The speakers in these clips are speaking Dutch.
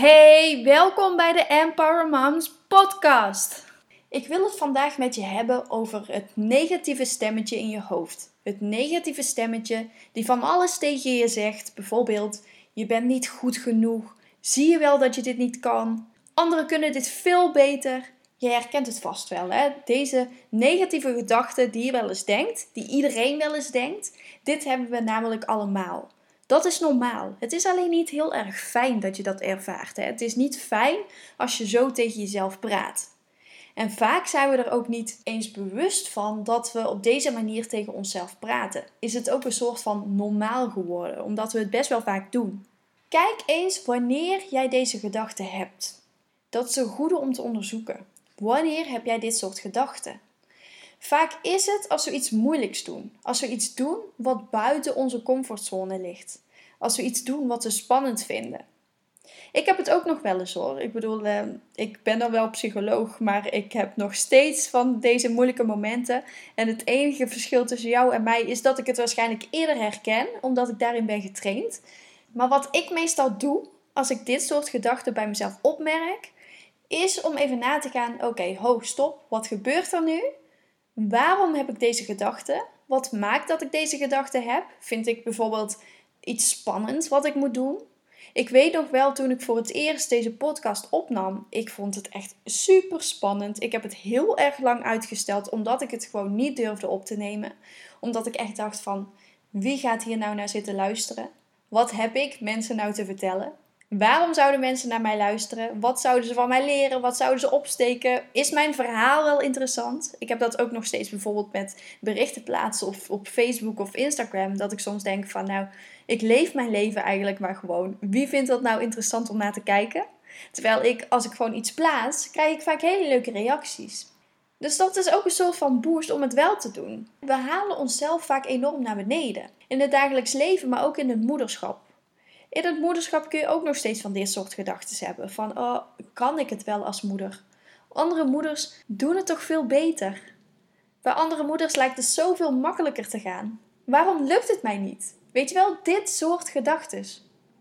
Hey, welkom bij de Empower Moms podcast. Ik wil het vandaag met je hebben over het negatieve stemmetje in je hoofd. Het negatieve stemmetje die van alles tegen je zegt. Bijvoorbeeld, je bent niet goed genoeg. Zie je wel dat je dit niet kan? Anderen kunnen dit veel beter. Je herkent het vast wel, hè? Deze negatieve gedachten die je wel eens denkt, die iedereen wel eens denkt, dit hebben we namelijk allemaal. Dat is normaal. Het is alleen niet heel erg fijn dat je dat ervaart. Hè? Het is niet fijn als je zo tegen jezelf praat. En vaak zijn we er ook niet eens bewust van dat we op deze manier tegen onszelf praten. Is het ook een soort van normaal geworden, omdat we het best wel vaak doen. Kijk eens wanneer jij deze gedachten hebt. Dat is een goede om te onderzoeken. Wanneer heb jij dit soort gedachten? Vaak is het als we iets moeilijks doen. Als we iets doen wat buiten onze comfortzone ligt. Als we iets doen wat we spannend vinden. Ik heb het ook nog wel eens hoor. Ik bedoel, eh, ik ben dan wel psycholoog, maar ik heb nog steeds van deze moeilijke momenten. En het enige verschil tussen jou en mij is dat ik het waarschijnlijk eerder herken, omdat ik daarin ben getraind. Maar wat ik meestal doe, als ik dit soort gedachten bij mezelf opmerk, is om even na te gaan: oké, ho, stop, wat gebeurt er nu? Waarom heb ik deze gedachte? Wat maakt dat ik deze gedachte heb? Vind ik bijvoorbeeld iets spannends wat ik moet doen? Ik weet nog wel toen ik voor het eerst deze podcast opnam, ik vond het echt super spannend. Ik heb het heel erg lang uitgesteld omdat ik het gewoon niet durfde op te nemen. Omdat ik echt dacht van wie gaat hier nou naar zitten luisteren? Wat heb ik mensen nou te vertellen? Waarom zouden mensen naar mij luisteren? Wat zouden ze van mij leren? Wat zouden ze opsteken? Is mijn verhaal wel interessant? Ik heb dat ook nog steeds bijvoorbeeld met berichten plaatsen of op Facebook of Instagram. Dat ik soms denk van nou, ik leef mijn leven eigenlijk maar gewoon. Wie vindt dat nou interessant om naar te kijken? Terwijl ik, als ik gewoon iets plaats, krijg ik vaak hele leuke reacties. Dus dat is ook een soort van boost om het wel te doen. We halen onszelf vaak enorm naar beneden. In het dagelijks leven, maar ook in het moederschap. In het moederschap kun je ook nog steeds van dit soort gedachten hebben. Van, oh, kan ik het wel als moeder? Andere moeders doen het toch veel beter? Bij andere moeders lijkt het zoveel makkelijker te gaan. Waarom lukt het mij niet? Weet je wel, dit soort gedachten.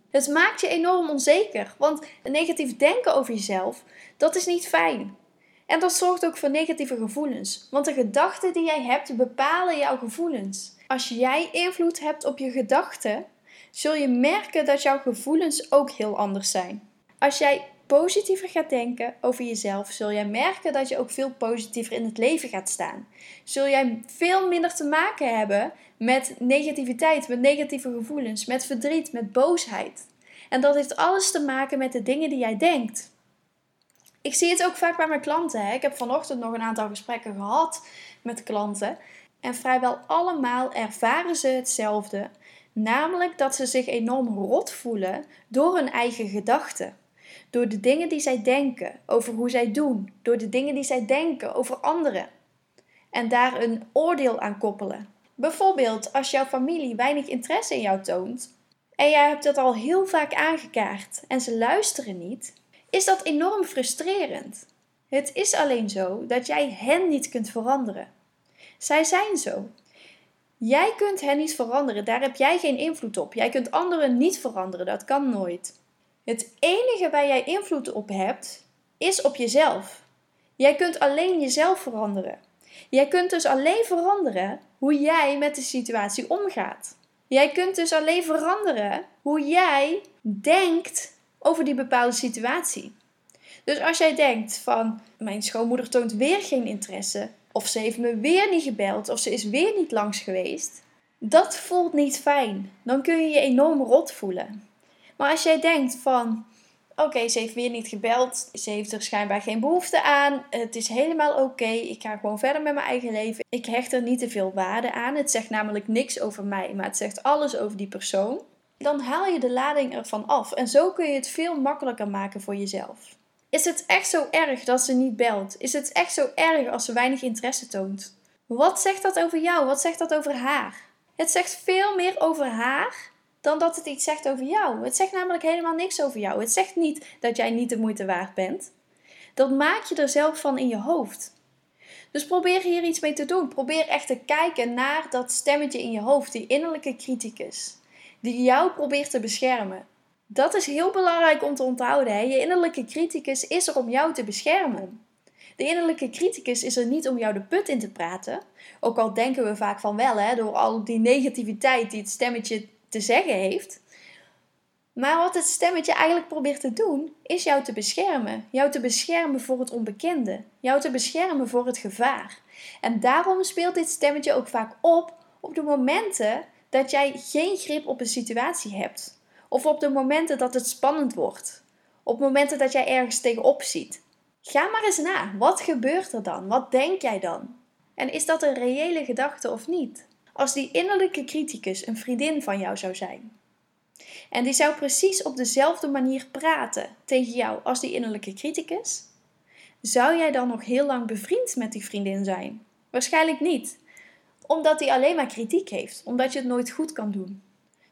Het maakt je enorm onzeker, want negatief denken over jezelf, dat is niet fijn. En dat zorgt ook voor negatieve gevoelens, want de gedachten die jij hebt bepalen jouw gevoelens. Als jij invloed hebt op je gedachten, zul je merken dat jouw gevoelens ook heel anders zijn. Als jij positiever gaat denken over jezelf, zul jij merken dat je ook veel positiever in het leven gaat staan. Zul jij veel minder te maken hebben met negativiteit, met negatieve gevoelens, met verdriet, met boosheid. En dat heeft alles te maken met de dingen die jij denkt. Ik zie het ook vaak bij mijn klanten. Hè. Ik heb vanochtend nog een aantal gesprekken gehad met klanten. En vrijwel allemaal ervaren ze hetzelfde. Namelijk dat ze zich enorm rot voelen door hun eigen gedachten. Door de dingen die zij denken over hoe zij doen. Door de dingen die zij denken over anderen. En daar een oordeel aan koppelen. Bijvoorbeeld als jouw familie weinig interesse in jou toont. En jij hebt dat al heel vaak aangekaart en ze luisteren niet. Is dat enorm frustrerend. Het is alleen zo dat jij hen niet kunt veranderen. Zij zijn zo. Jij kunt hen niet veranderen, daar heb jij geen invloed op. Jij kunt anderen niet veranderen, dat kan nooit. Het enige waar jij invloed op hebt, is op jezelf. Jij kunt alleen jezelf veranderen. Jij kunt dus alleen veranderen hoe jij met de situatie omgaat. Jij kunt dus alleen veranderen hoe jij denkt over die bepaalde situatie. Dus als jij denkt van mijn schoonmoeder toont weer geen interesse, of ze heeft me weer niet gebeld, of ze is weer niet langs geweest, dat voelt niet fijn. Dan kun je je enorm rot voelen. Maar als jij denkt van Oké, ze heeft weer niet gebeld. Ze heeft er schijnbaar geen behoefte aan. Het is helemaal oké. Ik ga gewoon verder met mijn eigen leven. Ik hecht er niet te veel waarde aan. Het zegt namelijk niks over mij, maar het zegt alles over die persoon. Dan haal je de lading ervan af. En zo kun je het veel makkelijker maken voor jezelf. Is het echt zo erg dat ze niet belt? Is het echt zo erg als ze weinig interesse toont? Wat zegt dat over jou? Wat zegt dat over haar? Het zegt veel meer over haar dan dat het iets zegt over jou. Het zegt namelijk helemaal niks over jou. Het zegt niet dat jij niet de moeite waard bent. Dat maak je er zelf van in je hoofd. Dus probeer hier iets mee te doen. Probeer echt te kijken naar dat stemmetje in je hoofd, die innerlijke criticus, die jou probeert te beschermen. Dat is heel belangrijk om te onthouden. Hè? Je innerlijke criticus is er om jou te beschermen. De innerlijke criticus is er niet om jou de put in te praten. Ook al denken we vaak van wel, hè, door al die negativiteit die het stemmetje te zeggen heeft. Maar wat het stemmetje eigenlijk probeert te doen, is jou te beschermen. Jou te beschermen voor het onbekende. Jou te beschermen voor het gevaar. En daarom speelt dit stemmetje ook vaak op op de momenten dat jij geen grip op een situatie hebt. Of op de momenten dat het spannend wordt. Op momenten dat jij ergens tegenop ziet. Ga maar eens na. Wat gebeurt er dan? Wat denk jij dan? En is dat een reële gedachte of niet? Als die innerlijke criticus een vriendin van jou zou zijn. En die zou precies op dezelfde manier praten tegen jou als die innerlijke criticus. Zou jij dan nog heel lang bevriend met die vriendin zijn? Waarschijnlijk niet. Omdat hij alleen maar kritiek heeft, omdat je het nooit goed kan doen.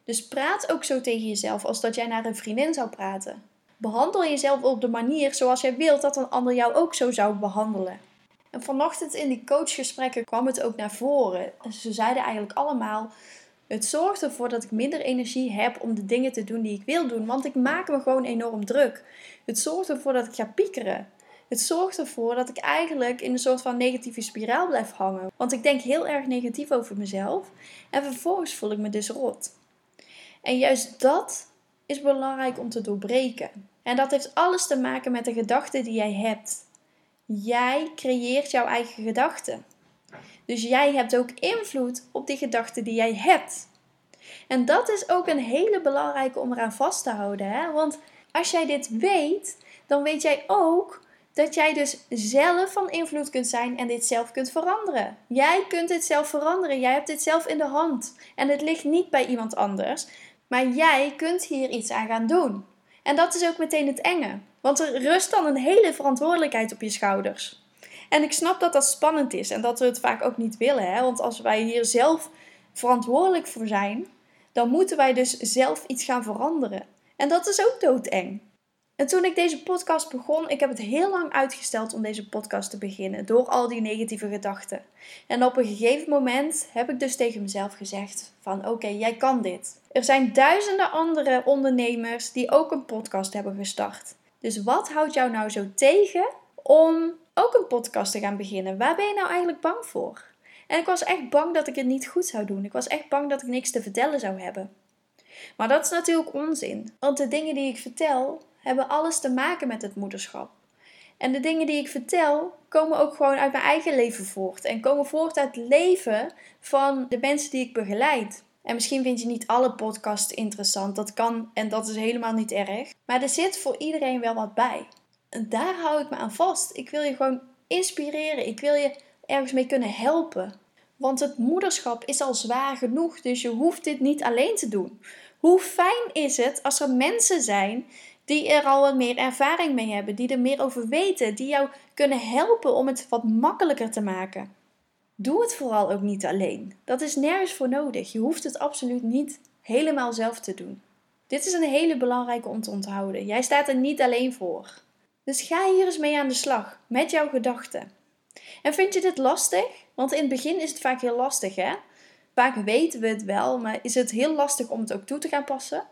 Dus praat ook zo tegen jezelf als dat jij naar een vriendin zou praten. Behandel jezelf op de manier zoals jij wilt dat een ander jou ook zo zou behandelen. En vanochtend in die coachgesprekken kwam het ook naar voren. Ze zeiden eigenlijk allemaal: Het zorgt ervoor dat ik minder energie heb om de dingen te doen die ik wil doen, want ik maak me gewoon enorm druk. Het zorgt ervoor dat ik ga piekeren. Het zorgt ervoor dat ik eigenlijk in een soort van negatieve spiraal blijf hangen. Want ik denk heel erg negatief over mezelf en vervolgens voel ik me dus rot. En juist dat is belangrijk om te doorbreken. En dat heeft alles te maken met de gedachten die jij hebt. Jij creëert jouw eigen gedachten. Dus jij hebt ook invloed op die gedachten die jij hebt. En dat is ook een hele belangrijke om eraan vast te houden. Hè? Want als jij dit weet, dan weet jij ook dat jij dus zelf van invloed kunt zijn en dit zelf kunt veranderen. Jij kunt dit zelf veranderen. Jij hebt dit zelf in de hand. En het ligt niet bij iemand anders. Maar jij kunt hier iets aan gaan doen. En dat is ook meteen het enge. Want er rust dan een hele verantwoordelijkheid op je schouders. En ik snap dat dat spannend is en dat we het vaak ook niet willen. Hè? Want als wij hier zelf verantwoordelijk voor zijn, dan moeten wij dus zelf iets gaan veranderen. En dat is ook doodeng. En toen ik deze podcast begon, ik heb het heel lang uitgesteld om deze podcast te beginnen, door al die negatieve gedachten. En op een gegeven moment heb ik dus tegen mezelf gezegd van oké, jij kan dit. Er zijn duizenden andere ondernemers die ook een podcast hebben gestart. Dus wat houdt jou nou zo tegen om ook een podcast te gaan beginnen? Waar ben je nou eigenlijk bang voor? En ik was echt bang dat ik het niet goed zou doen. Ik was echt bang dat ik niks te vertellen zou hebben. Maar dat is natuurlijk onzin, want de dingen die ik vertel hebben alles te maken met het moederschap. En de dingen die ik vertel komen ook gewoon uit mijn eigen leven voort en komen voort uit het leven van de mensen die ik begeleid. En misschien vind je niet alle podcasts interessant, dat kan en dat is helemaal niet erg. Maar er zit voor iedereen wel wat bij. En daar hou ik me aan vast. Ik wil je gewoon inspireren. Ik wil je ergens mee kunnen helpen. Want het moederschap is al zwaar genoeg, dus je hoeft dit niet alleen te doen. Hoe fijn is het als er mensen zijn die er al meer ervaring mee hebben, die er meer over weten, die jou kunnen helpen om het wat makkelijker te maken. Doe het vooral ook niet alleen. Dat is nergens voor nodig. Je hoeft het absoluut niet helemaal zelf te doen. Dit is een hele belangrijke om te onthouden. Jij staat er niet alleen voor. Dus ga hier eens mee aan de slag met jouw gedachten. En vind je dit lastig? Want in het begin is het vaak heel lastig, hè? Vaak weten we het wel, maar is het heel lastig om het ook toe te gaan passen?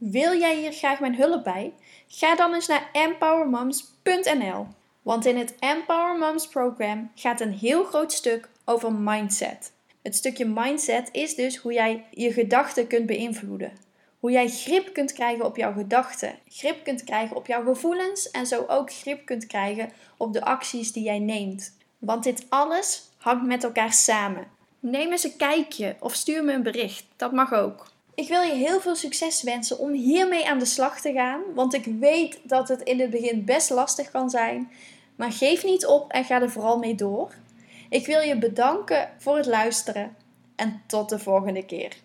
Wil jij hier graag mijn hulp bij? Ga dan eens naar empowermoms.nl. Want in het Empower Moms program gaat een heel groot stuk over mindset. Het stukje mindset is dus hoe jij je gedachten kunt beïnvloeden. Hoe jij grip kunt krijgen op jouw gedachten, grip kunt krijgen op jouw gevoelens en zo ook grip kunt krijgen op de acties die jij neemt. Want dit alles hangt met elkaar samen. Neem eens een kijkje of stuur me een bericht, dat mag ook. Ik wil je heel veel succes wensen om hiermee aan de slag te gaan, want ik weet dat het in het begin best lastig kan zijn. Maar geef niet op en ga er vooral mee door. Ik wil je bedanken voor het luisteren en tot de volgende keer.